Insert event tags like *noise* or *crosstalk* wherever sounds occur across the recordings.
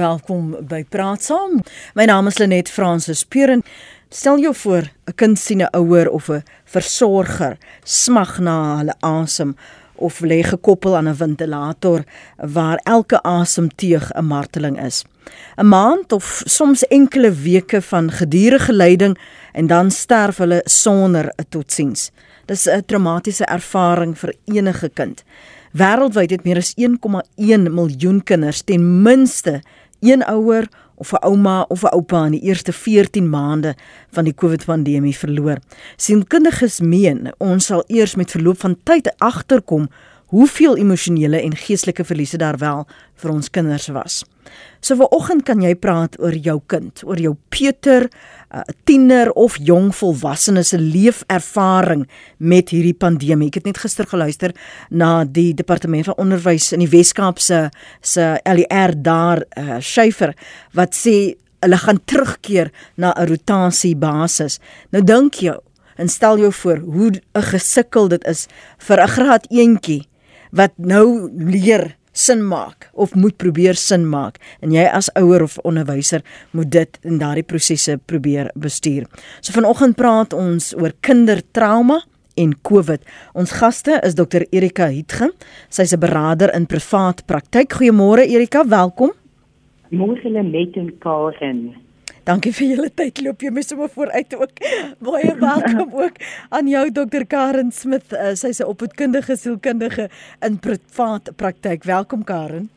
Welkom by Praat Saam. My naam is Lenet Fransis Puren. Stel jou voor 'n kind sien 'n ouer of 'n versorger smag na hulle asem of lê gekoppel aan 'n ventilator waar elke asemteug 'n marteling is. 'n Maand of soms enkele weke van gedurende lyding en dan sterf hulle sonder 'n totsiens. Dis 'n traumatiese ervaring vir enige kind. Wêreldwyd het meer as 1,1 miljoen kinders ten minste een ouer of 'n ouma of 'n oupa in die eerste 14 maande van die COVID-pandemie verloor. Sielkundiges meen ons sal eers met verloop van tyd agterkom hoeveel emosionele en geestelike verliese daar wel vir ons kinders was. So vanoggend kan jy praat oor jou kind, oor jou Peter, 'n uh, tiener of jong volwassene se leefervaring met hierdie pandemie. Ek het net gister geluister na die departement van onderwys in die Wes-Kaap se se LER daar, uh, Schuyfer, wat sê hulle gaan terugkeer na 'n rotasie basis. Nou dink jy en stel jou voor hoe 'n gesukkel dit is vir 'n graad eentjie wat nou leer sin maak of moet probeer sin maak en jy as ouer of onderwyser moet dit in daardie prosesse probeer bestuur. So vanoggend praat ons oor kindertrauma en COVID. Ons gaste is Dr Erika Hietge. Sy's 'n beraader in privaat praktyk. Goeiemôre Erika, welkom. Môre hulle met en Karen. Dankie vir julle tyd. Loop jy my sommer vooruit ook. *laughs* Baie welkom *laughs* ook aan jou Dr Karen Smith. Uh, Sy's 'n opvoedkundige sielkundige in privaat praktyk. Welkom Karen.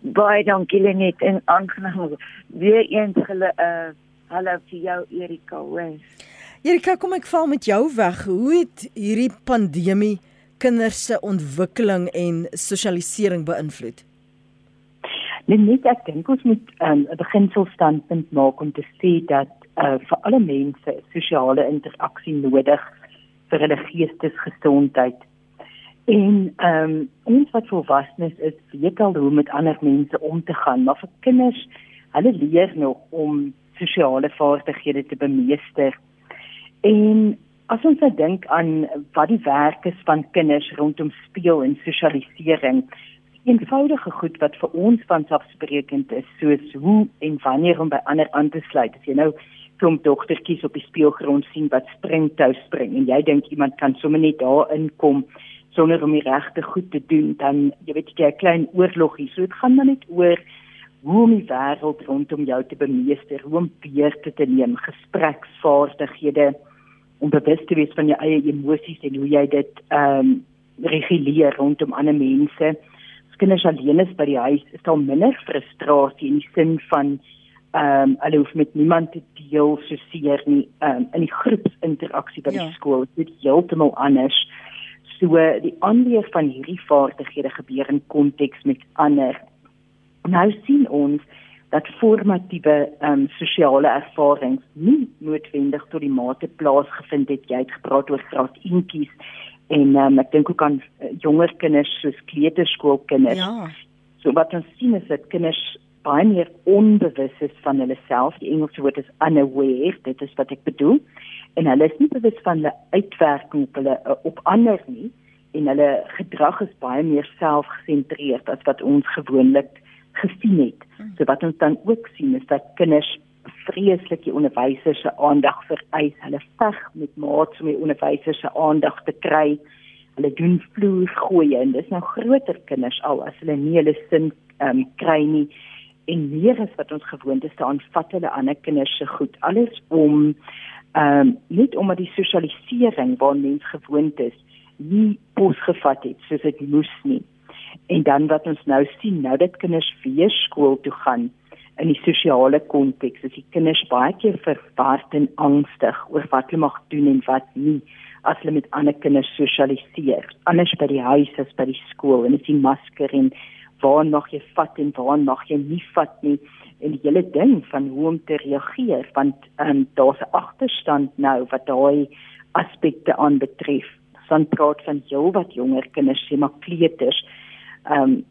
Baie dankie Lenet en aangenaam. Weer eens hulle uh hallo vir jou Erika Wes. Erika, kom ek val met jou weg. Hoe het hierdie pandemie kinders se ontwikkeling en sosialisering beïnvloed? Net ek dink ons moet ehm, 'n um, beginselstandpunt maak om te sê dat uh, vir alle mense sosiale interaksie nodig vir hulle geestesgesondheid. En ehm um, ons wat volwassenes is, weet al hoe met ander mense om te gaan, maar vir kinders, hulle leer nog om sosiale vaardighede te bemeester. En as ons nou dink aan wat die werk is van kinders rondom speel en sosialisering, eenvoudige goed wat vir ons vanselfsprekend is soos hoe en wanneer om by ander aan te sluit. As jy nou klomp dogtertjies op die speelgrond sien wat springtou spring en jy dink iemand kan sommer net daar inkom sonder om die regte goed te doen, dan jy weet jy 'n klein oorlogie. So dit gaan maar net oor hoe om die wêreld rondom jou te bemeester, hoe om beheer te neem, gespreksvaardighede om bewus te wees van jou eie emosies en hoe jy dit ehm um, reguleer rondom ander mense kinders alleen is by die huis, is daar minder frustrasie in die sin van ehm um, hulle hoef met niemand te deel so seer nie um, in die groepsinteraksie by ja. die skool. Dit is heeltemal anders. So die aanleer van hierdie vaardighede gebeur in konteks met ander. Nou sien ons dat formatiewe ehm um, sosiale ervarings nie noodwendig tot die mate plaasgevind het jy het gepraat oor graad eentjies en um, ek dink ook aan uh, jonger kinders soos kleuterskoolkinders. Ja. So wat ons sien is dat kinders baie meer onbewus is van hulle self. Die Engelse woord is unaware, dit is wat ek bedoel. En hulle is nie bewus van hulle uitwerking op hulle uh, op ander nie en hulle gedrag is baie meer selfgesentreerd as wat ons gewoonlik gesien het. Hmm. So wat ons dan ook sien is dat kinders vreeslike onderwysers se aandag vereis. Hulle veg met maats om die onderwysers se aandag te kry. Hulle doen vloer gooi en dis nou groter kinders al as hulle nie hulle sin um, kry nie en meer as wat ons gewoond is te aanvat hulle ander kinders se goed. Alles om ehm um, net omdat die sosialisering waar mens gewoond is nie posgevat het soos dit moes nie. En dan wat ons nou sien, nou dat kinders weer skool toe gaan, in die sosiale konteks is die kinders baie keer verward en angstig oor wat hulle mag doen en wat nie as hulle met ander kinders sosialiseer. Anders by die huis as by die skool en is die masker en waar mag jy vat en waar mag jy nie vat nie en die hele ding van hoe om te reageer want um, daar's 'n agterstand nou wat daai aspekte aanbetref. Son praat van jou wat jonger kinders sê maar kleuters. Ehm um,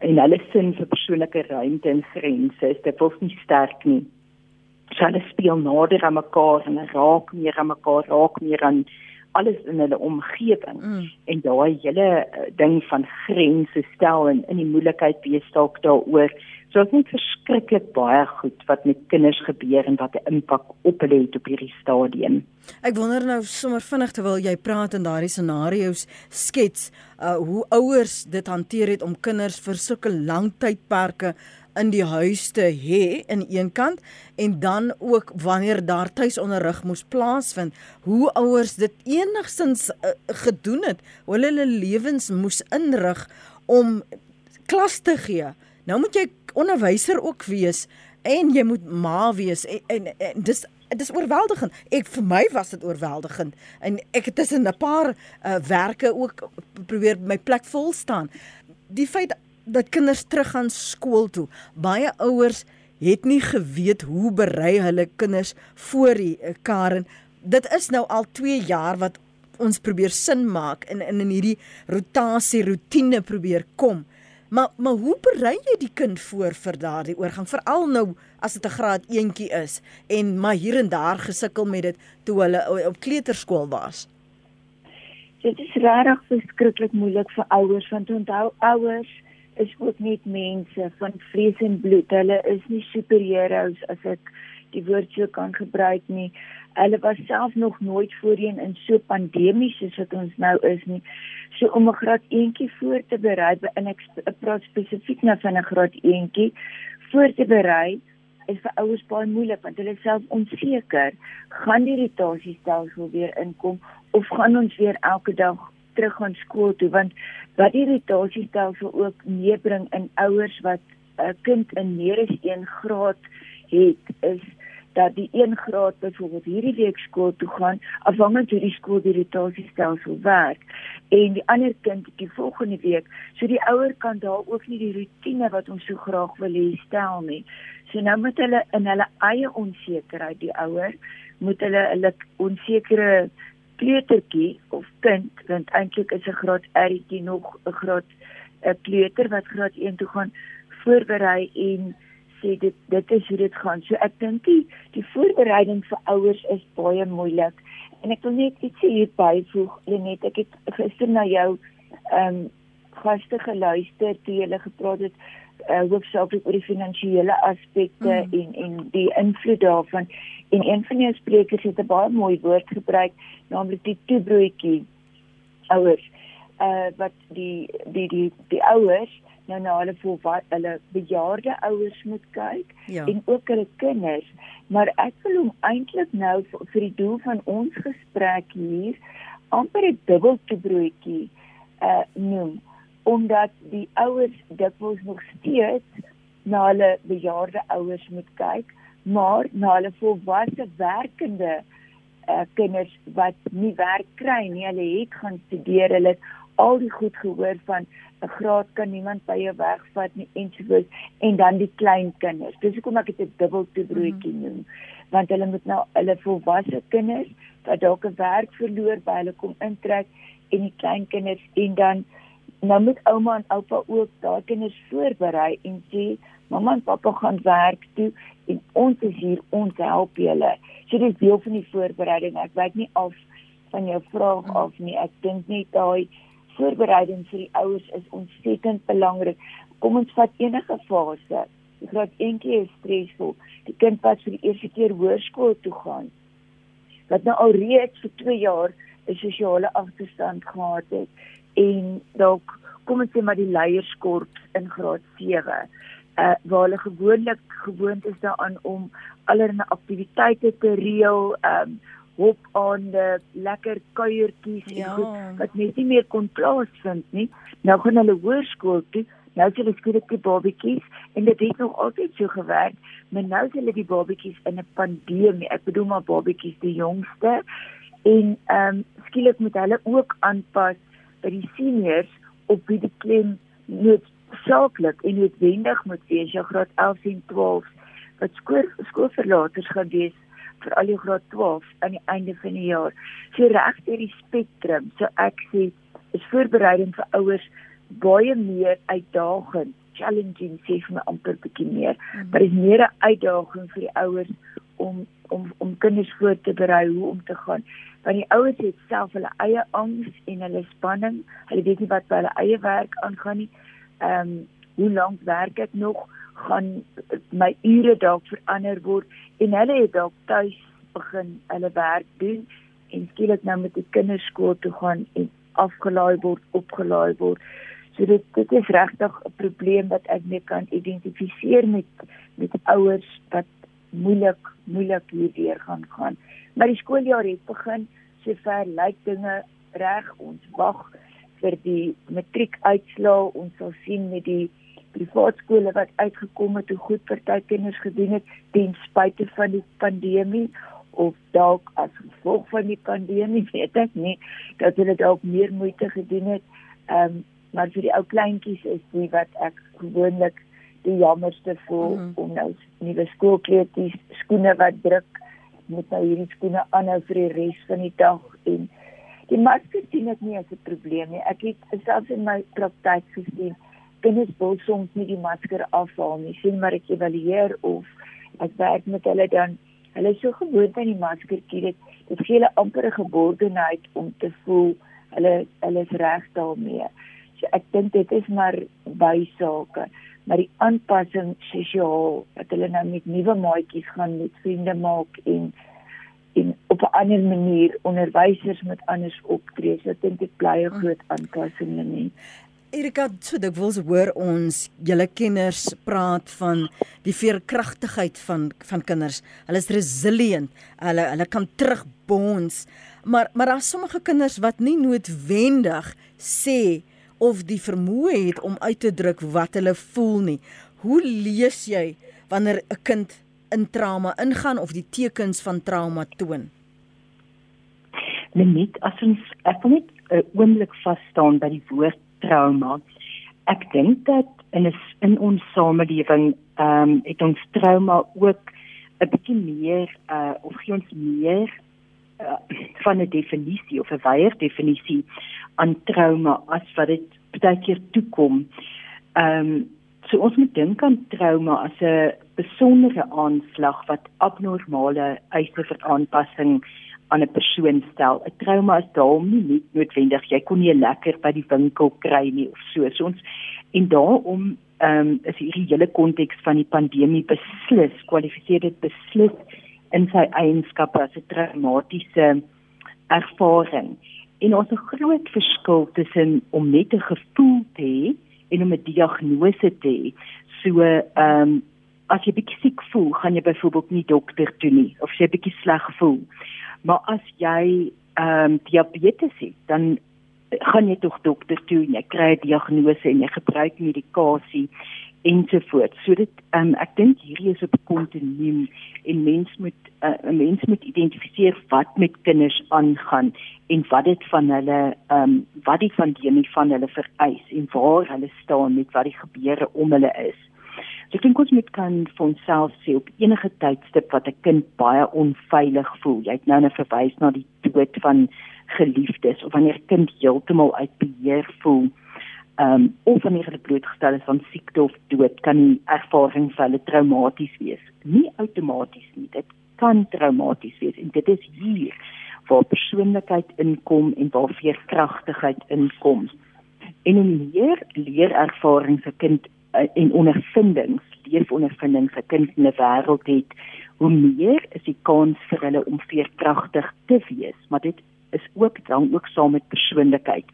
en hulle sin vir persoonlike ruimte en grense is dit wels nie sterk nie. So hulle speel nader aan mekaar en raak meer aan mekaar, raak meer aan alles in hulle omgewing. Mm. En daai hele uh, ding van grense stel en in die moeilikheid wees dalk daaroor So dit is verskriklik baie goed wat met kinders gebeur en wat 'n impak op hulle het op hierdie stadium. Ek wonder nou sommer vinnig terwyl jy praat en daardie scenario's skets, uh hoe ouers dit hanteer het om kinders vir sulke lang tydperke in die huis te hê in een kant en dan ook wanneer daar tuisonderrig moes plaasvind, hoe ouers dit enigstens uh, gedoen het, hoe hulle hulle lewens moes inrig om klas te gee. Nou moet jy onderwyser ook wees en jy moet ma wees en, en, en dis dis oorweldigend. Ek vir my was dit oorweldigend en ek het tussen 'n paar uh, werke ook probeer my plek vol staan. Die feit dat kinders terug gaan skool toe. Baie ouers het nie geweet hoe berei hulle kinders voor die uh, Karen. Dit is nou al 2 jaar wat ons probeer sin maak in in in hierdie rotasie rotine probeer kom. Maar maar hoe berei jy die kind voor vir daardie oorgang veral nou as dit 'n graad eentjie is en maar hier en daar gesukkel met dit toe hulle op kleuterskool was? Dit is regtig verskriklik moeilik vir ouers want onthou ouers is ook net mense van vlees en bloed. Hulle is nie superheroes as ek die woord so kan gebruik nie. Hulle was self nog nooit voorheen in so pandemies soos wat ons nou is nie. So om 'n graad eentjie voor te berei en ek praat spesifiek nou van 'n graad eentjie voor te berei is vir ouers baie moeilik want hulle self onseker gaan die irritasiestelsel weer inkom of gaan ons weer elke dag terug gaan skool toe want wat die irritasiestelsel ook meebring in ouers wat 'n kind in meer as 1 graad het is dat die 1 graad byvoorbeeld hierdie week skool toe gaan afhangend hoe die skool die rotasiestelsel werk. En die ander kind die volgende week so die ouer kan daar ook nie die rotine wat ons so graag wil hê stel nie. So nou moet hulle in hulle eie onsekerheid die ouer moet hulle hulle onsekere kleutertjie of kind want eintlik is 'n graad R'tjie nog 'n graad 'n kleuter wat graad 1 toe gaan voorberei en sê dit dit is hoe dit gaan. So ek dink die, die voorbereiding vir ouers is baie moeilik. En ek wil net iets hier byvoeg, Lenet, ek het gister na jou ehm um, gaste geluister toe jy gepraat het uh, hoofsaaklik oor die finansiële aspekte mm. en en die invloed daarvan. En een van jou sprekers het 'n baie mooi woord gebruik, naamlik die toebroodjie ouers. Uh wat die die die die ouers nou na hulle vir wat hulle bejaarde ouers moet kyk ja. en ook hulle kinders maar ek wil hom eintlik nou vir, vir die doel van ons gesprek hier amper 'n dubbeltjie broodjie uh noem omdat die ouers dikwels nog steeds na hulle bejaarde ouers moet kyk maar na hulle volwasse werkende uh kinders wat nie werk kry nie hulle het gaan studeer hulle al die goed gehoor van 'n graad kan niemand by jou wegvat nie ensovoorts en dan die klein kinders. Dis hoekom ek dit 'n dubbel te broodjie mhm. noem. Want hulle moet nou hulle volwasse kinders wat dalk 'n werk verloor by hulle kom intrek en die klein kinders en dan nou moet ouma en oupa ook daai kinders voorberei en sê mamma en pappa gaan werk toe en ons is hier ons help julle. So dis deel van die voorbereiding. Ek weet nie of van jou vraag mhm. af nie. Ek dink net daai voorbereiding vir die ouers is ontsettend belangrik. Kom ons vat enige fase. Die graad 1 is stresvol. Die kind wat vir die eerste keer hoërskool toe gaan. Wat nou al reeds vir 2 jaar 'n sosiale agterstand gehad het en dalk kom ons sê maar die leierskort in graad 7 uh waar hulle gewoonlik gewoond is daaraan om allerlei aktiwiteite te reël um hop aan die lekker kuiertjies ja. en goed wat net nie meer kon plaasvind nie. Nou gaan hulle hoërskool toe. Nou is hulle skielik die babetjies en dit het nog altyd so gewerk, maar nou is hulle die babetjies in 'n pandemie. Ek bedoel maar babetjies die jongste en ehm um, skielik moet hulle ook aanpas by die seniors op wie die klem net saaklik en noodwendig moet wees, jou graad 11 en 12 wat skool skoolverlaters gaan wees vir al die graad 12 aan die einde van die jaar. So reg deur die spektrum, so ek sê is voorbereiding vir ouers baie meer uitdagend, challenging sê vir my amper bietjie meer, mm -hmm. maar is meer 'n uitdaging vir die ouers om om om kinders voor te berei hoe om te gaan. Want die ouers het self hulle eie angs en hulle spanning. Hulle weet nie wat by hulle eie werk aangaan nie. Ehm um, hoe lank werk ek nog? Gaan my ure dalk verander word en hulle het dalk tuis begin hulle werk doen en skielik nou met die kinderskool toe gaan en afgelaai word, opgelaai word. So dit dit is regtig 'n probleem wat ek net kan identifiseer met met ouers wat moeilik moeilik hierdeur gaan gaan. Maar die skooljaar het begin, sover lyk dinge reg. Ons wag vir die matriekuitslae. Ons sal sien met die privaat skole wat uitgekom het hoe goed party kinders gedoen het ten spyte van die pandemie of dalk as gevolg van die pandemie *laughs* weet ek nie dat hulle dalk meer moeite gedoen het. Ehm um, maar vir die ou kleintjies is dit wat ek gewoonlik die jammerste voel mm. om nou nuwe skoolkleertjies, skoene wat druk, moet nou hierdie skoene aanhou vir die res van die dag en die masker sien ek nie as 'n probleem nie. Ek het selfs in my praktyk gesien kinders wil soms nie die masker afhaal nie. Sien maar ek evalueer of ek werk met hulle dan hulle is so gewoond aan die maskertjie dit dit gee hulle amper 'n geborgenheid om te voel hulle hulle is reg daarmee. So ek dink dit is maar bysake, maar die aanpassing sosiaal dat hulle nou met nuwe maatjies gaan met vriende maak en en op 'n ander manier onderwysers met anders optree. So ek dink dit bly 'n groot aanpassing nie. Erika, so dikwels hoor ons julle kenners praat van die veerkragtigheid van van kinders. Hulle is resilient. Hulle hulle kan terugbons. Maar maar daar's sommige kinders wat nie noodwendig sê of die vermoë het om uit te druk wat hulle voel nie. Hoe lees jy wanneer 'n kind in trauma ingaan of die tekens van trauma toon? Net as ons ek wil net 'n oomblik vas staan by die woord trauma. Ek dink dat in 'n in ons samelewing ehm um, het ons trauma ook 'n bietjie meer uh of gee ons meer uh, van 'n definisie of 'n wyeer definisie aan trauma as wat dit baie keer toekom. Ehm um, so ons moet dink aan trauma as 'n besondere aanslag wat abnormale eise vir aanpassing aan 'n persoon stel. 'n Trauma is daarom nie net noodwendig jy kon nie lekker by die winkel kry nie of so. So ons en daarom ehm um, is hierdie hele konteks van die pandemie beslis kwalifiseer dit beslis in sy eienskappe as 'n traumatiese ervaring. En ons 'n groot verskil tussen om net 'n gevoel te hê en om 'n diagnose te hê. So ehm um, as jy bietjie siek voel, gaan jy byvoorbeeld nie dokter toe nie of jy bietjie sleg voel. Maar as jy ehm um, diabetes het, dan gaan jy tog dokter toe en jy kry 'n diagnose en jy gebruik medikasie ensovoorts. So dit ehm um, ek dink hierdie is op kontinuum en mens moet uh, 'n mens moet identifiseer wat met kinders aangaan en wat dit van hulle ehm um, wat die van die van hulle vereis en waar hulle staan met wat die gebeure om hulle is. So ek dink ons moet kan vir onsself sê op enige tydstip wat 'n kind baie onveilig voel. Jy het nou net verwys na die dood van geliefdes of wanneer 'n kind heeltemal uit beheer voel. Ehm um, of wanneer hulle blootgestel is aan siekte of dood, kan die ervaring vir hulle traumaties wees. Nie outomaties nie, dit kan traumaties wees en dit is hier waar persoonlikheid inkom en waar veerkragtigheid inkom. En hoe meer leerervarings 'n kind en ondervindings, leefondervindings 'n kind in 'n wêreld het, hoe meer is die kans vir hulle om veerkragtig te wees, maar dit is ook dan ook saam met persoonlikheid.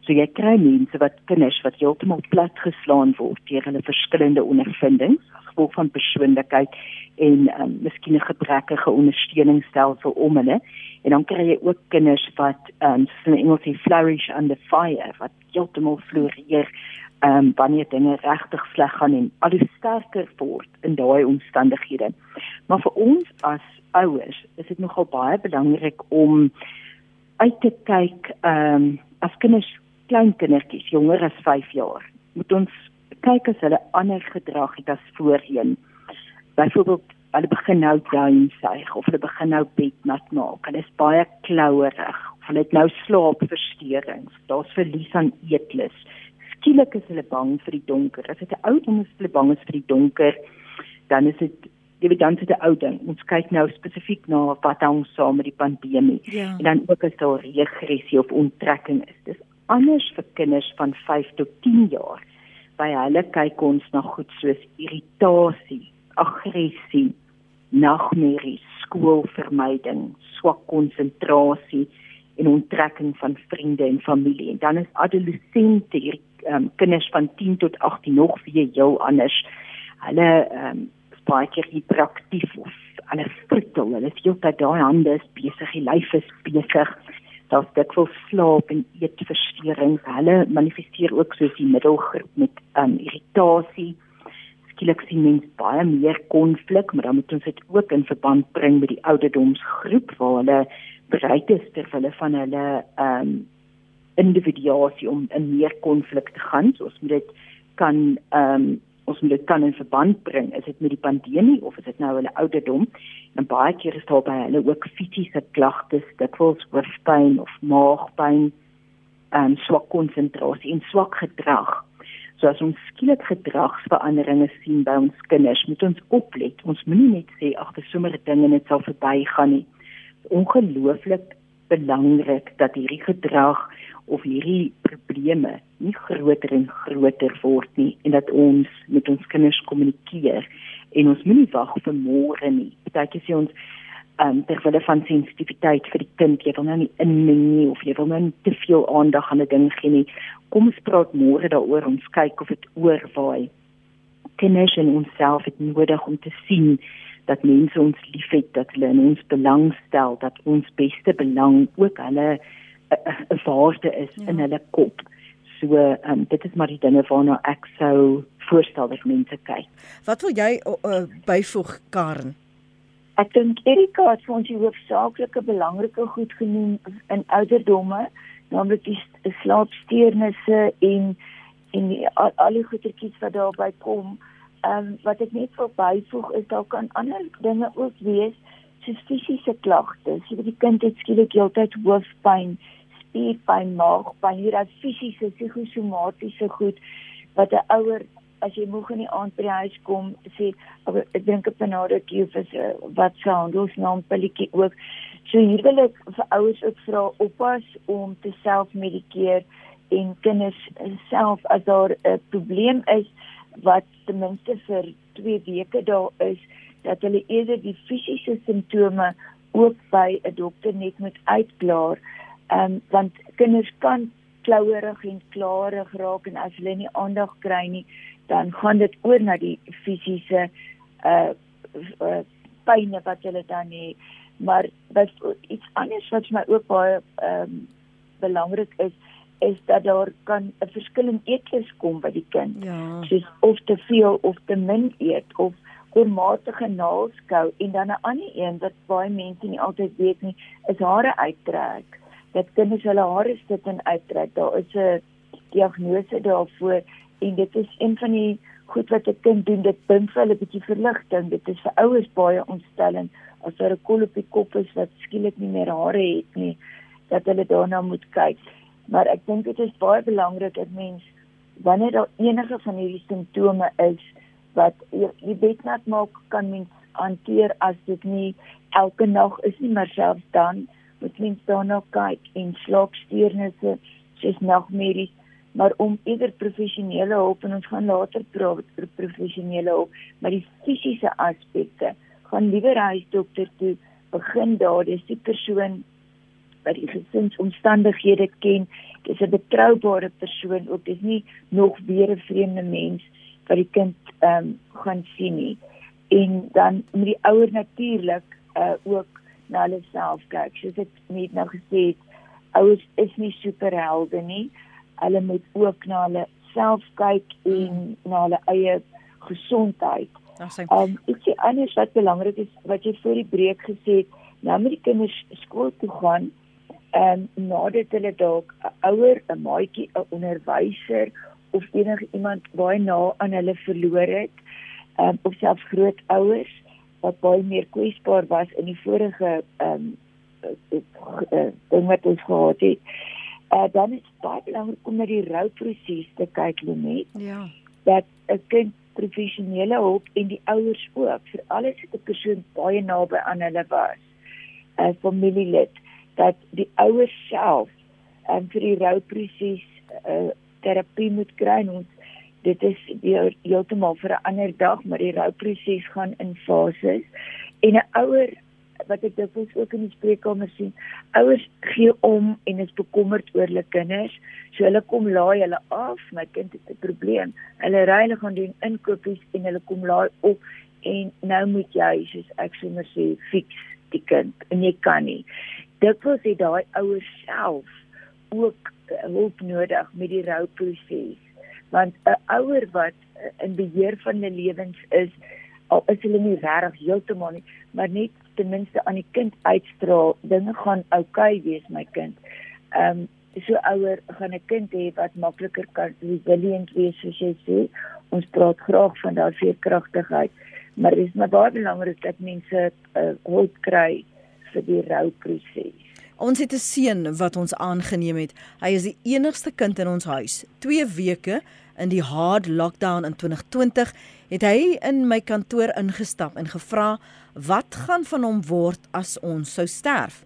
So jy kry mense wat kinders wat heeltemal plat geslaan word deur hulle verskillende ondervindings gevolg van persoonlikheid en um, miskien 'n gebrekkige ondersteuningsstelsel om hulle. En dan kry jy ook kinders wat um, soos in Engels sê flourish under fire, wat heeltemal floreer ehm um, wanneer dinge regtig sleg gaan en al hoe sterker word in daai omstandighede. Maar vir ons as ouers is dit nogal baie belangrik om uit te kyk ehm um, as kinders klein kindertjies jonger as 5 jaar moet ons kyk as hulle ander gedrag het as voorheen. Byvoorbeeld hulle begin nou down suig of hulle begin nou bed nat maak. Hulle is baie klouerig. Hulle het nou slaapversteurings. Daar's verlies aan eetlus skielik is hulle bang vir die donker. As dit 'n ou ding is, hulle bang is vir die donker, dan is dit jy weet dan sit 'n ou ding. Ons kyk nou spesifiek na wat hang saam met die pandemie. Ja. En dan ook as daar regressie of onttrekking is. Dis anders vir kinders van 5 tot 10 jaar by hulle kyk ons na goed soos irritasie, aggressie, nagmerries, skoolvermyding, swak konsentrasie en onttrekking van vriende en familie. En dan is adolessente hier um, kinders van 10 tot 18 nog weer heel anders. Hulle ehm um, baie keer hiperaktief of hulle fritel, hulle is heeltyd daai hande is besig, die lyf is besig. Daar's dikwels slaap en eetversteurings. Hulle manifesteer ook soos die middelgroep met ehm um, irritasie skielik sien mens baie meer konflik, maar dan moet ons dit ook in verband bring met die ouderdomsgroep waar hulle bereid is ter wille van hulle ehm um, individuasie om in meer konflik te gaan. So ons moet dit kan ehm um, ons moet dit kan in verband bring. Is dit met die pandemie of is dit nou hulle ouderdom? En baie keer is daar by hulle ook fisiese klagtes, dikwels hoofpyn of maagpyn, ehm um, swak konsentrasie en swak gedrag. So as ons skielik gedragsveranderinge sien by ons kinders, moet ons oplet. Ons moenie net sê ag, dis sommer 'n ding en dit sal verbygaan nie. Ongelooflik belangrik dat hierdie gedrag of hierdie probleme nie groter en groter word nie en dat ons met ons kinders kommunikeer en ons moenie wag vir môre nie. Partykeer sê ons um, ter wille van sensitiwiteit vir die kind, jy wil nou nie inmeng nie of jy wil nou nie te veel aandag aan 'n ding gee nie. Kom ons praat môre daaroor, ons kyk of dit oorwaai. Kinders en onsself het nodig om te sien dat mense ons liefhet, dat hulle in ons belang stel, dat ons beste belang ook hulle 'n waarde is ja. in hulle kop. So, um, dit is maar die dinge waarna ek sou voorstel dat mense kyk. Wat wil jy uh, byvoeg Karen? Ek dink Erika het vir ons die hoofsaaklike belangrike goed genoem in ouderdomme, naamlik die slaapsteurnisse en en die, al, al die goetertjies wat daarbey kom. Ehm um, wat ek net wil byvoeg is daar kan ander dinge ook wees soos fisiese klagtes. Jy weet die kind het skielik heeltyd hoofpyn, spierpyn, maagpyn, hier is fisiese, psigosomatiese goed wat 'n ouer as jy moeg in die aand by die huis kom, sê ek drink 'n Panadol of is uh, wat se handelsnaam pilletjie ook. So hier wil ek vir ouers ook vra oppas om te selfmedikeer en kinders self as daar 'n probleem is wat ten minste vir 2 weke daar is dat hulle eerder die fisiese simptome ook by 'n dokter net moet uitklaar. Ehm um, want kinders kan klouerig en klarig raak en as hulle nie aandag kry nie, dan gaan dit oor na die fisiese uh, uh pyne wat hulle dan het. Maar wat iets anders wat vir my ook baie ehm um, belangrik is is dat daar kan 'n verskil in eetlus kom by die kind. Ja. Soos of te veel of te min eet of oormatige naalskou en dan 'n ander een wat baie mense nie altyd weet nie, is hare uittrek. Dat kinders hulle hare sit en uittrek. Daar is 'n diagnose daarvoor en dit is een van die goed wat 'n kind doen dit bring vir hulle 'n bietjie verligting dit is vir ouers baie ontstellend as daar 'n kol op die kop is wat skielik nie meer hare het nie dat hulle daarna moet kyk maar ek dink dit is baie belangrik dat mens wanneer daar enige van hierdie simptome is wat jy bed nat maak kan mens hanteer as dit nie elke nag is nie maar selfs dan moet mens daarna kyk en slaapsteurnisse soos nagmerries maar om eerder professionele hulp en ons gaan later praat oor professionele hulp, maar die fisiese aspekte gaan liewer huisdokter toe begin daar, dis die persoon wat die gesinsomstandighede ken, dis 'n betroubare persoon ook, dis nie nog weer 'n vreemde mens wat die kind ehm um, gaan sien nie. En dan moet die ouer natuurlik uh ook na hulle self kyk. Soos ek net nou gesê het, ouers is nie superhelde nie hulle moet ook na hulle self kyk en hmm. na hulle eie gesondheid. Ehm um, ietsie anders wat belangrik is wat jy voor die breek gesê het, nou moet die kinders skool toe gaan en um, nadat hulle dalk 'n ouer, 'n maatjie, 'n onderwyser of enige iemand baie na aan hulle verloor het, ehm um, of selfs grootouers wat baie meer kwesbaar was in die vorige ehm um, ding wat ons gehad het uh, dan is baie belangrik om na die rouproses te kyk net. Ja. Dat 'n kind professionele hulp en die ouers ook alles wat 'n persoon baie naby aan hulle was. 'n uh, Familielid dat die ouers self um, vir die rouproses uh, terapie moet kry en ons dit is heeltemal vir 'n ander dag, maar die rouproses gaan in fases. En 'n ouer wat ek dikwels ook in die spreekkamer sien, ouers gee om en is bekommerd oor hulle kinders. So hulle kom laai hulle af, my kind het 'n probleem. Hulle ry hulle gaan doen inkopies en hulle kom laai op en nou moet jy soos ek sê fix die kind en jy kan nie. Dikwels het daai ouers self ook hulp nodig met die rouproses want 'n ouer wat in beheer van hulle lewens is al is hulle nie regtig heeltemal nie maar net ten minste aan die kind uitstraal dinge gaan oukei okay wees my kind. Ehm um, so ouer gaan 'n kind hê wat makliker kan resilient wees soos jy sê. Ons praat graag van daardie veerkragtigheid, maar dit is maar baie belangrik dat mense uh, hulp kry vir die rouproses. Ons het 'n seun wat ons aangeneem het. Hy is die enigste kind in ons huis. 2 weke in die hard lockdown in 2020 het hy in my kantoor ingestap en gevra wat gaan van hom word as ons sou sterf.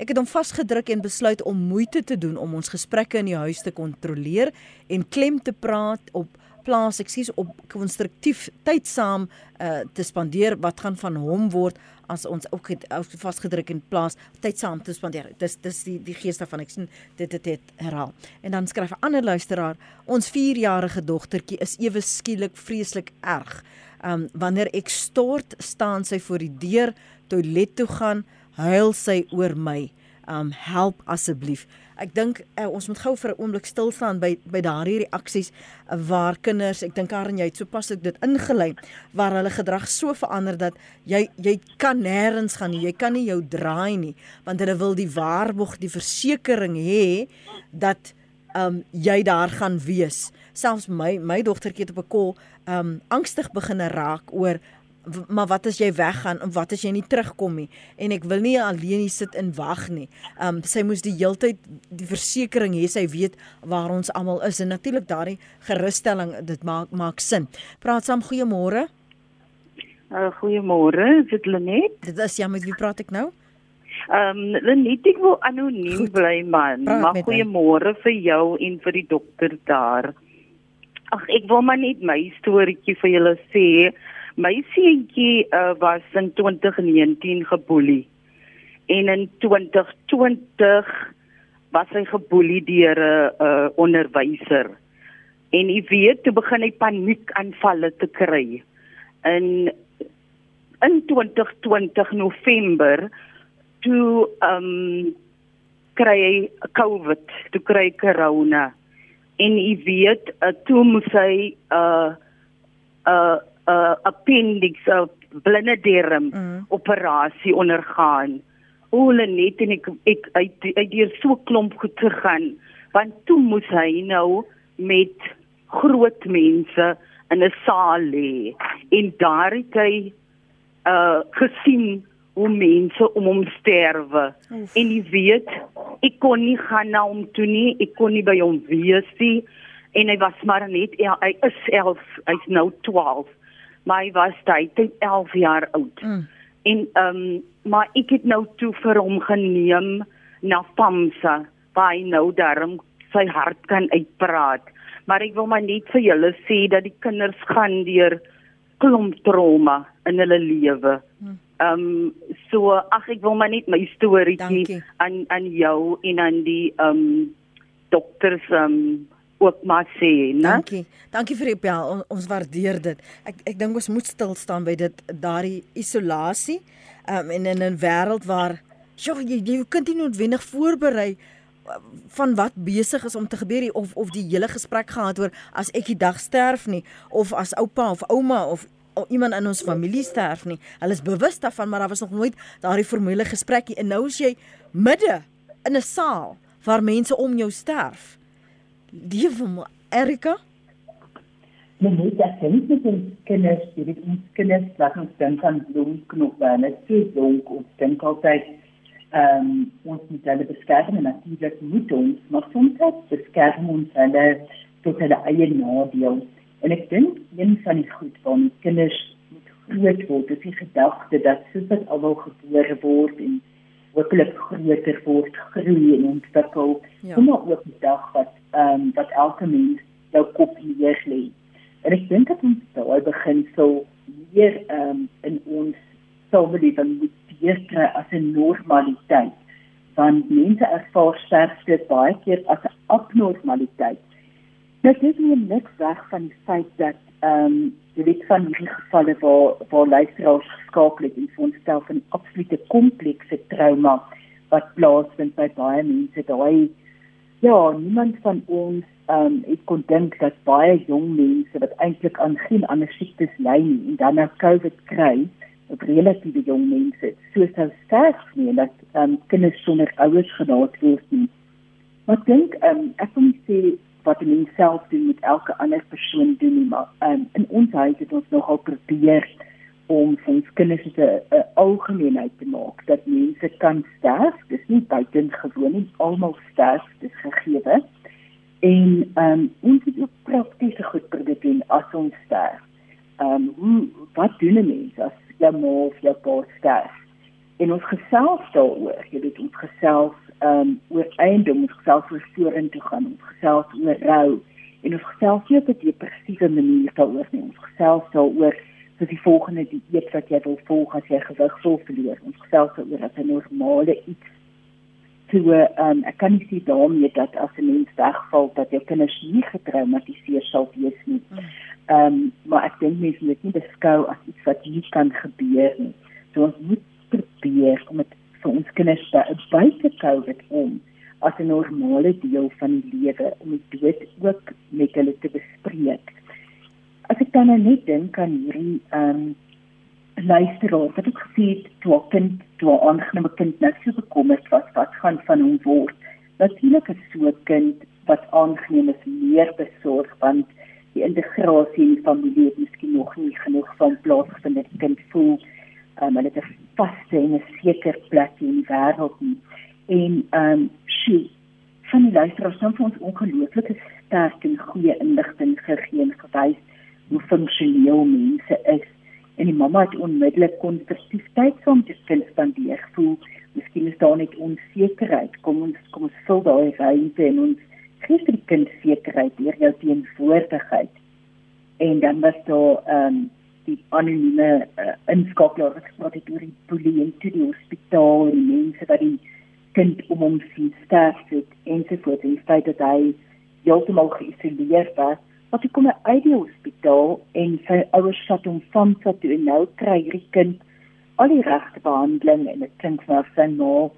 Ek het hom vasgedruk en besluit om moeite te doen om ons gesprekke in die huis te kontroleer en klem te praat op plaas ek sies op konstruktief tyd saam uh, te spandeer wat gaan van hom word as ons ook het vasgedruk in plaas tyd saam te spandeer. Dis dis die die gees daarvan. Ek sien dit het dit herhaal. En dan skryf 'n ander luisteraar ons 4-jarige dogtertjie is ewe skielik vreeslik erg. Um, wanneer ek stort staan sy voor die deur toilet toe gaan huil sy oor my. Um help asseblief ek dink uh, ons moet gou vir 'n oomblik stil staan by by daardie reaksies uh, waar kinders, ek dink Karen jy het sopas dit ingelei waar hulle gedrag so verander dat jy jy kan nêrens gaan nie, jy kan nie jou draai nie want hulle wil die waarborg, die versekering hê dat um jy daar gaan wees. Selfs my my dogtertjie het op 'n kol um angstig begine raak oor maar wat as jy weggaan en wat as jy nie terugkom nie en ek wil nie alleen hier sit en wag nie. Um sy moes die heeltyd die versekering hê sy weet waar ons almal is en natuurlik daardie gerusstelling dit maak maak sin. Praat saam goeiemôre. Uh goeiemôre, dit Lenet? Dit is ja, met wie praat ek nou? Ehm um, Lenet, ek wil anoniem Goed. bly man. Maar goeiemôre vir jou en vir die dokter daar. Ag ek wil maar net my storieetjie vir julle sê. My seentjie uh, was in 2019 geboelie. En in 2020 was hy geboelie deur 'n uh, uh, onderwyser. En jy weet, toe begin hy paniekaanvalle te kry. In in 2020 November toe ehm um, kry hy COVID, toe kry hy corona. En jy weet, uh, toe moes hy uh uh uh, appendix of blinde darm mm. operasie ondergaan. Hulle net en ek ek uit uit deur so klomp goed gegaan want toe moes hy nou met groot mense in 'n saal lê en daar het hy uh gesien hoe mense om hom sterwe Oef. en jy weet ek kon nie gaan na hom toe nie ek kon nie by hom wees nie en hy was maar net hy is 11 hy's nou 12 maar hy was tyd 11 jaar oud. Mm. En ehm um, maar ek het nou toe vir hom geneem na Pamsa waar hy nou daarom sy hart kan uitpraat. Maar ek wil maar net vir julle sê dat die kinders gaan deur klomp trauma in hulle lewe. Mm. Ehm um, so ag ek wil maar net my storieetjie aan aan jou en aan die ehm um, dokters ehm um, ook maar sê, né? Dankie. Dankie vir die bel. Ons, ons waardeer dit. Ek ek dink ons moet stil staan by dit daardie isolasie. Um, en in 'n wêreld waar jy jy, jy kan nie noodwendig voorberei uh, van wat besig is om te gebeur of of die hele gesprek gehad oor as ek die dag sterf nie of as oupa of ouma of of iemand in ons familie sterf nie. Hulle is bewus daarvan, maar daar was nog nooit daardie formele gesprekkie en nou is jy midde in 'n saal waar mense om jou sterf. Liewe my Erika. Nee, nee, dat sien met die kinders, die weet ons kinders wat ons dink aan bloemknoppe en dit is donk ons altyd ehm um, ons moet hulle beskerm en natuurlik moet ons maar soms beskerm ons hulle tot hulle eie nadeel. En ek dink een van die goed van kinders moet groot word, is die gedagte dat soos wat almal gebore word en werklik groter word, groei en ontwikkel. Ja. Kom maar ook die dag wat ehm um, wat elke mens jou kop hier lê. En ek dink dat ons daai beginsel meer um, in ons samelewing moet deurkry as 'n normaliteit. Want mense ervaar sterfte baie keer as 'n abnormaliteit. Nou dit is nie niks weg van die feit dat ehm um, jy weet van die gevalle waar waar luisteraars geskakel het en ons stel van absolute komplekse trauma wat plaasvind by baie mense. Daai ja niemand van ons ehm um, ek kon dink dat baie jong mense wat eintlik aan geen ander siektes ly nie en dan nou COVID kry op relatiewe jong mense so sou sterk nie dat ehm um, kinders sonder ouers gelaat word nie. Wat dink ehm um, ek wil sê wat 'n mens self doen met elke ander persoon doen nie maar um, in ons huis het ons nogal probeer om ons kinders 'n algemeenheid te maak dat mense kan sterf. Dis nie buitengewoon nie almal sterf dis gegee en um, ons het ook praktiese goed probeer doen as ons sterf. Um, hoe wat doen 'n mens as jou ma of jou pa sterf? En ons gesels daaroor jy weet ons gesels ehm um, oor eiendom, ons gesels oor vorentoe gaan, ons gesels oor rou en ons gesels nie op 'n depressiewe manier daaroor nie. Ons gesels daaroor vir die volgende dieet wat jy wil volg as jy gewig wil verloor. Ons gesels daaroor as 'n normale iets so ehm um, ek kan nie sê daarmee dat as 'n mens wegval dat jou kinders nie getraumatiseer sal wees nie. Ehm um, maar ek dink mense moet nie beskou as iets wat nie kan gebeur nie. So ons moet probeer om dit vir ons kinders te buite COVID om as 'n normale deel van die lewe om die dood ook met hulle te bespreek. As ek dan nou net dink aan hierdie ehm um, luisteraar wat ek gesê het toe 'n kind, toe 'n aangename kind net so bekommerd was wat gaan van hom word. Natuurlik is so 'n kind wat aangeneem is meer besorg want die integrasie in die familie het miskien nog nie genoeg van plaas gevind dat die kind voel um, hulle het 'n vaste en 'n seker plek in die wêreld nie. En ehm um, sy van die luisteraars het vir ons ongelooflike sterk en goeie inligting gegee en gewys hoe funksioneel mense is. En die mamma het onmiddellik konstruktief tyd saam met hulle spandeer. Voel miskien is daar net onsekerheid. Kom ons kom ons vul daai ruimte en ons gee vir die kind sekerheid deur jou teenwoordigheid. En dan was daar ehm um, die anonieme uh, inskakelaar wat gespreek het oor die polisie en toe die hospitaal en die mense wat die kind om hom sien sterf het en so voort en feit dat hy heeltemal geïsoleer was wat hy kom uit die hospitaal en sy ouers vat hom van sy toe en nou kry hierdie kind al die regte behandeling en dit klink vir sy ma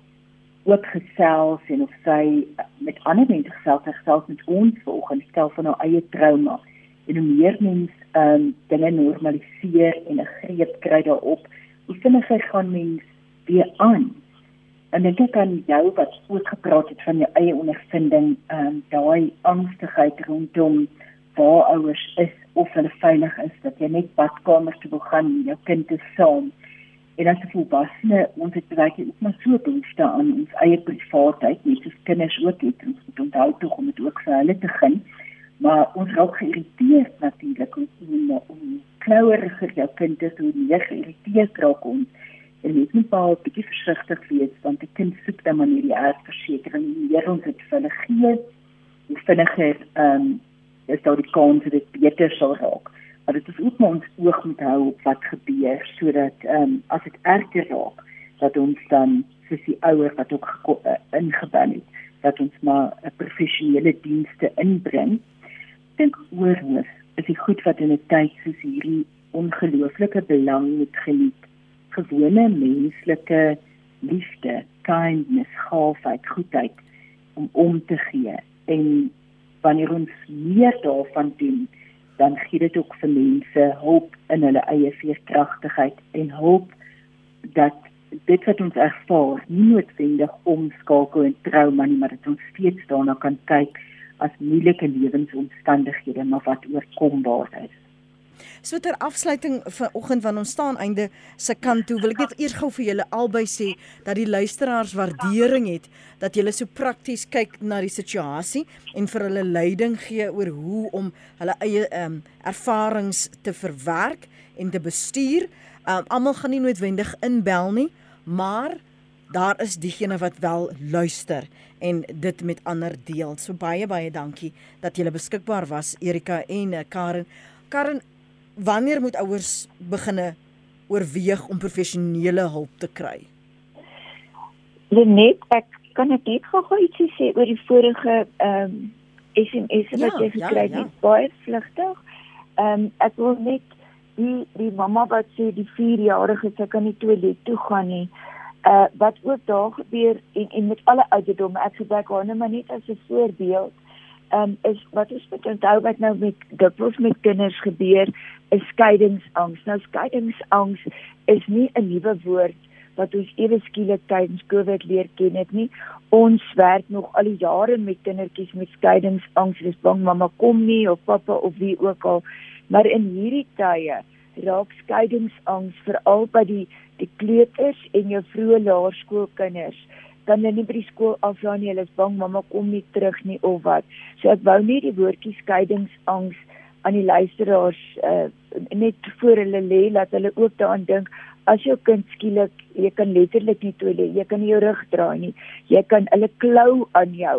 ook gesels en of sy met ander mense gesels het gesels met ons volgens stel van haar eie trauma. En hoe meer mense ehm um, dinge normaliseer en 'n greep kry daarop, hoe vinniger gaan mens weer aan. En ek dink aan jou wat ook gepraat het van jou eie ondervinding, ehm um, daai angstigheid rondom waar ouers is of hulle veilig is dat jy net badkamer toe wil gaan met jou kind te saam. En as 'n volwassene, ons het baie ook maar so behoefte aan ons eie privaatheid, net soos kinders ook het. Ons moet onthou tog om dit ook vir hulle te gun maar ons raak geïrriteerd natuurlik om om, om kloueriger jou kind is hoe meer geïrriteerd raak ons en mens moet baie bietjie versigtig wees want die kind soek dan maar hierdie aardversekering meer ons het vir hulle gee hoe vinniger ehm um, is daar die kans dat dit beter sal raak. Maar dit is ook maar ons oog moet hou op wat gebeur sodat ehm um, as dit erger raak dat ons dan vir die ouers wat ook uh, ingebou het dat ons maar 'n professionele dienste inbring dink oorhoef is die goed wat in 'n tyd soos hierdie ongelooflike belang moet geniet. Gewone menslike liefde, kindness, gaafheid, goedheid om om te gee en wanneer ons meer daarvan doen, dan gee dit ook vir mense hoop in hulle eie veerkragtigheid en hoop dat dit wat ons ervaar nie noodwendig omskakel in trauma nie, maar dat ons steeds daarna kan kyk as moeilike lewensomstandighede maar wat oorkombaar is. So ter afsluiting vanoggend van ons staan einde se kant toe wil ek net eers gou vir julle albei sê dat die luisteraars waardering het dat julle so prakties kyk na die situasie en vir hulle leiding gee oor hoe om hulle eie um, ervarings te verwerk en te bestuur. Um, Almal gaan nie noodwendig inbel nie, maar daar is diegene wat wel luister en dit met ander deel. So baie baie dankie dat julle beskikbaar was Erika en uh, Karen. Karen, wanneer moet ouers beginne oorweeg om professionele hulp te kry? Net ek kan ek net gou ietsie sê oor die vorige ehm um, SMS wat ja, jy gekry het, ja, ja. baie vlugtig. Ehm um, ek wil net die die mamma wat sê die 4-jarige se kan nie toilet toe gaan nie. Uh wat ook daar gebeur en en met alle ouderdomme, ek gebruik haar net maar net as 'n voorbeeld. Um, is wat ons moet onthou wat nou met dikwels met kinders gebeur, is skeiingsangs. Nou skeiingsangs is nie 'n nuwe woord wat ons ewe skielik tydens Covid leer ken het nie. Ons werk nog al die jare met kindertjies met skeiingsangs. Dis bang mamma kom nie of pappa of wie ook al. Maar in hierdie tye raak skeiingsangs veral by die die kleuters en jou vroeë laerskoolkinders. Dan hulle nie by die skool aflaai nie, hulle is bang mamma kom nie terug nie of wat. So ek wou nie die woordjie skeiingsangs aan die luisteraars uh, net voor hulle lê dat hulle ook daaraan dink as jou kind skielik jy kan letterlik nie toilet jy kan nie jou rug draai nie jy kan hulle klou aan jou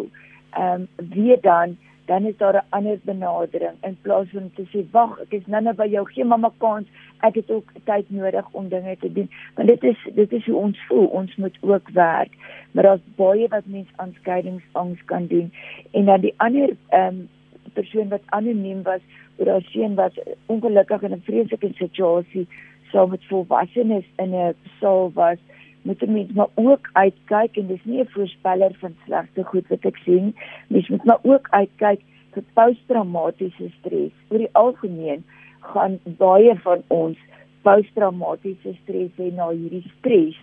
ehm um, wie dan dan is daar 'n ander benadering. In plaas van te sê wag ek is nou-nou by jou gee mamma kans. Ek het ook tyd nodig om dinge te doen. Want dit is dit is hoe ons voel. Ons moet ook werk. Maar daar's baie wat mens aan skeidingsangs kan doen. En dan die ander ehm um, persoon wat anoniem was oor haar seun was ongelukkig in 'n vreeslike situasie saam met volwassenes in 'n saal was moet jy net maar ook uitkyk en dis nie 'n voorspeller van slegte goed wat ek sien mens moet maar ook uitkyk vir posttraumatiese stres. Oor die algemeen gaan baie van ons posttraumatiese stres hê na hierdie stres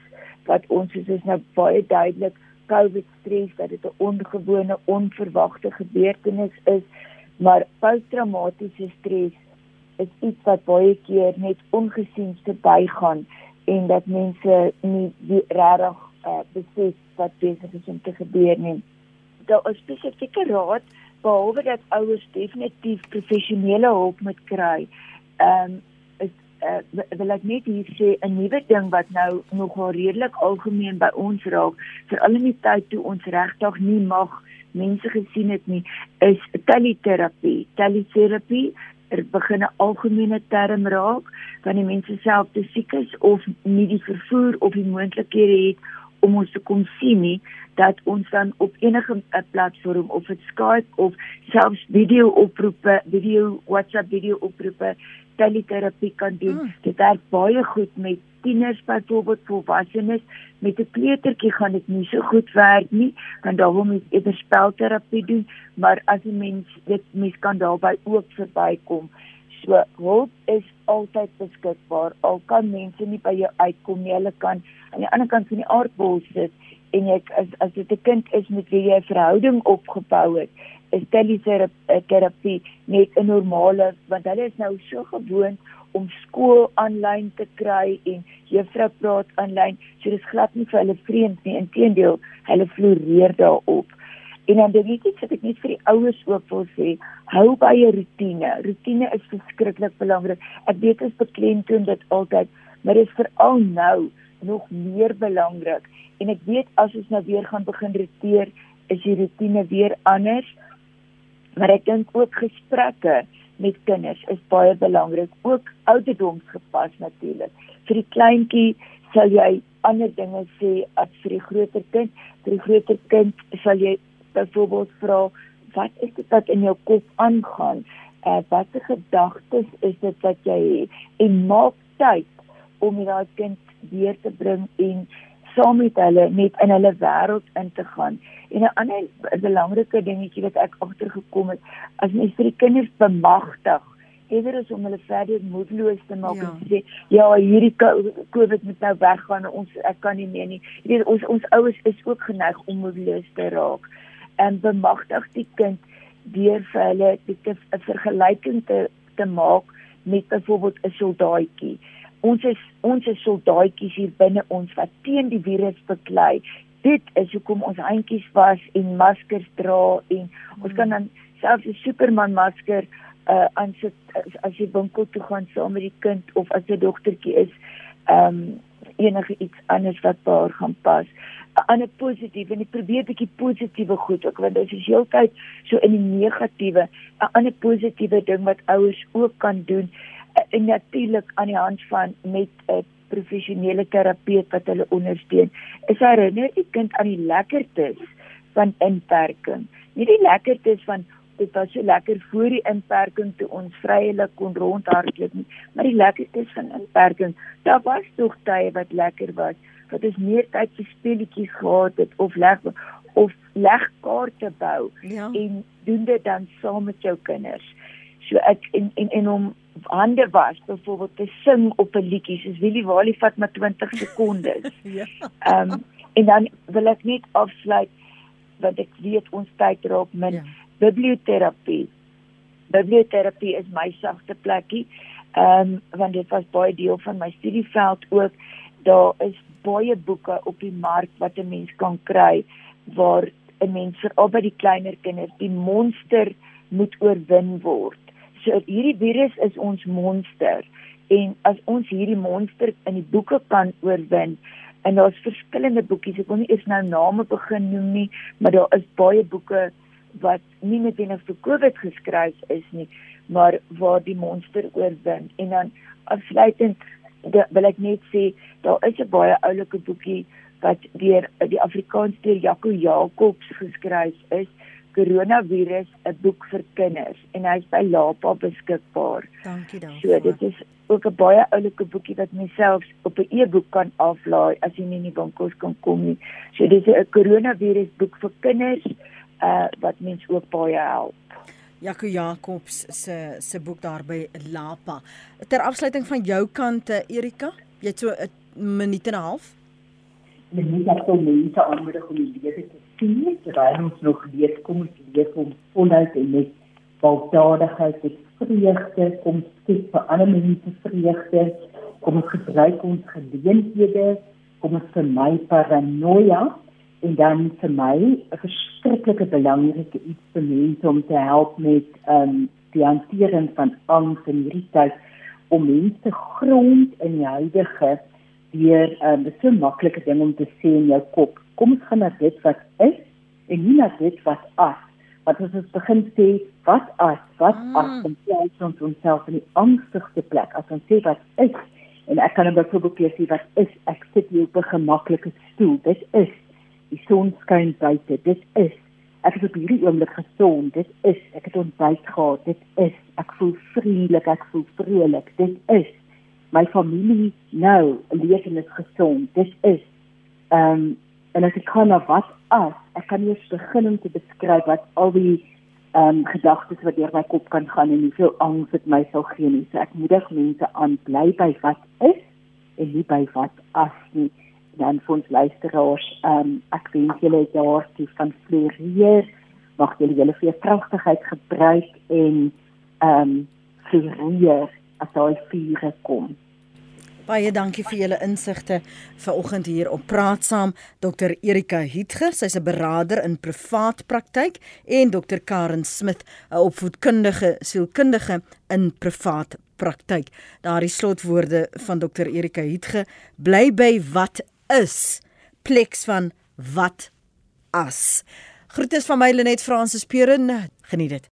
wat ons is, is nou baie duidelik covid stres dat dit 'n ongewone onverwagte gebeurtenis is. Maar posttraumatiese stres is iets wat baie keer net ongesien te bygaan en dat mense nie regtig uh, besef wat besig is om te gebeur nie. Daar is spesifieke raad behalwe dat ouers definitief professionele hulp moet kry. Ehm um, is uh, wil ek net hier sê 'n nuwe ding wat nou nogal redelik algemeen by ons raak, veral in die tyd toe ons regtig nie mag mense gesien het nie, is. Teleterapie er begin 'n algemene term raak die mense self te siek is of nie die vervoer of die moontlikhede het om ons te kom sien nie dat ons dan op enige eh, platform of dit Skype of selfs video oproepe, video WhatsApp video oproepe teleterapie kan doen. Hmm. Dit werk baie goed met tieners byvoorbeeld volwassenes met 'n kleutertjie gaan dit nie so goed werk nie want daar wil mens eerder spelterapie doen maar as 'n mens dit mens kan daarby ook verbykom so hulp is altyd beskikbaar al kan mense nie by jou uitkom nie hulle kan aan die ander kant van die aardbol sit en jy as as dit 'n kind is met wie jy 'n verhouding opgebou het is teleterapie net 'n normale want hulle is nou so gewoond om skool aanlyn te kry en juffrou praat aanlyn. So dis glad nie vir hulle vreemd nie. Inteendeel, hulle floreer daarop. En dan dink ek dat ek net vir die ouers ook wil sê, hou by 'n rotine. Rotine is verskriklik belangrik. Ek weet dit is beklemtoon dit altyd, maar dit is veral nou nog meer belangrik. En ek weet as ons nou weer gaan begin roteer, is die rotine weer anders. Maar ek dink ook gesprekke met kinders is baie belangrik, ook ouderdomsgepas natuurlik. Vir die kleintjie sal jy ander dinge sê as vir die groter kind. Vir die groter kind sal jy byvoorbeeld vra wat is dit wat in jou kop aangaan? Uh, watter gedagtes is dit wat jy het en maak tyd om daai kind weer te bring en saam met hulle net in hulle wêreld in te gaan. En 'n ander belangrike dingetjie wat ek agtergekom het, as mens vir die kinders bemagtig, eerder as om hulle verder moedeloos te maak ja. en sê ja, hierdie COVID moet nou weggaan, ons ek kan nie meer nie. Jy weet ons ons ouers is ook geneig om moedeloos te raak. En bemagtig die kind deur vir hulle 'n vergelyking te te maak met byvoorbeeld 'n soldaatjie ons is ons is soldaatjies hier binne ons wat teen die virus beklei. Dit is hoekom ons handjies was en maskers dra en hmm. ons kan dan selfs 'n Superman masker uh aan sit as, as jy winkel toe gaan saam met die kind of as 'n dogtertjie is, ehm um, enige iets anders wat daar gaan pas. 'n positief en ek probeer 'n bietjie positiewe goed ook want dit is heeltyd so in die negatiewe 'n ander positiewe ding wat ouers ook kan doen eh, en natuurlik aan die hand van met 'n professionele terapeut wat hulle ondersteun. Is herinner die kind aan die lekkertes van inperking? Nie die lekkertes van dit was so lekker voor die inperking toe ons vryelik kon rondhardloop nie maar die lekkertes van inperking daar was tog tye wat lekker was wat ons meer tyd vir speletjies gehad het of leg of legkaarte bou ja. en doen dit dan saam met jou kinders. So ek en en en om hande was byvoorbeeld te sing op 'n liedjie soos Willie Walie vat maar 20 sekondes. *laughs* ja. Ehm um, en dan wil ek net afsluit want ek weet ons tyd raak min. Ja. Biblioterapie. Biblioterapie is my sagte plekkie. Ehm um, want dit was baie deel van my studieveld ook. Daar is baie boeke op die mark wat 'n mens kan kry waar 'n mens vir al by die kleiner kinders die monster moet oorwin word. So hierdie virus is ons monster en as ons hierdie monster in die boeke kan oorwin en daar's verskillende boekies ek wil nie eers nou name begin noem nie maar daar is baie boeke wat nie net binne vir Covid geskryf is nie maar waar die monster oorwin en dan afsluitend de, wil ek net sê daar is 'n baie oulike boekie wat deur die Afrikaans deur Jaco Jacobs geskryf is Coronavirus 'n boek vir kinders en hy's by Lapa beskikbaar. Dankie daarvoor. So dit is ook 'n baie oulike boekie wat myself op 'n e-boek kan aflaai as jy nie in die winkels kan kom nie. So dis 'n Coronavirus boek vir kinders uh wat mens ook baie help. Jaco Jacobs se se boek daar by Lapa. Ter afsluiting van jou kant Erika, jy het so 'n minuut en 'n half. Dit is net so mense aanmoedig om die lewe te sien, terwyl ons nog leef, kom ons leef om voluit en met baldadigheid te vreugde, kom skep vir ander mense vreugde, kom ons gebruik ons geleenthede, kom ons vermy paranoia en dan vir my 'n verskriklike belangrike iets vir mense om te help met ehm um, die hantering van angs en hierdie tyd om mense grond in die huidige deur ehm um, so maklike ding om te sê in jou kop. Kom ons gaan na dit wat is en nie na dit wat as. Wat as ons begin sê wat as, wat mm. as en plaas ons onsself in die angstigste plek as ons sê wat is en ek kan net byvoorbeeld sê wat is ek sit hier op 'n gemaklike stoel. Dit is die son skyn buite. Dit is ek is op hierdie oomblik gesond. Dit is ek het ontbyt gehad. Dit is ek voel vriendelik, ek voel vrolik. Dit is my familie nou leef en is gesond. Dit is ehm um, en as ek kan na wat as ek kan eers begin om te beskryf wat al die ehm um, gedagtes wat deur my kop kan gaan en hoeveel angs dit my sal gee nie. So ek moedig mense aan bly by wat is en nie by wat as nie dan vir ons luisteraars, ehm um, ek wens julle daar die van floreer, mag julle julle vir kragtigheid gebruik en ehm um, floreer as daai vuur kom. Baie dankie vir julle insigte vanoggend hier op Praat Saam. Dr Erika Hietge, sy's 'n beraader in privaat praktyk en Dr Karen Smit, 'n opvoedkundige sielkundige in privaat praktyk. Daardie slotwoorde van Dr Erika Hietge bly by wat is pleks van wat as. Groete van my Lenet Fransis Puren. Geniet dit.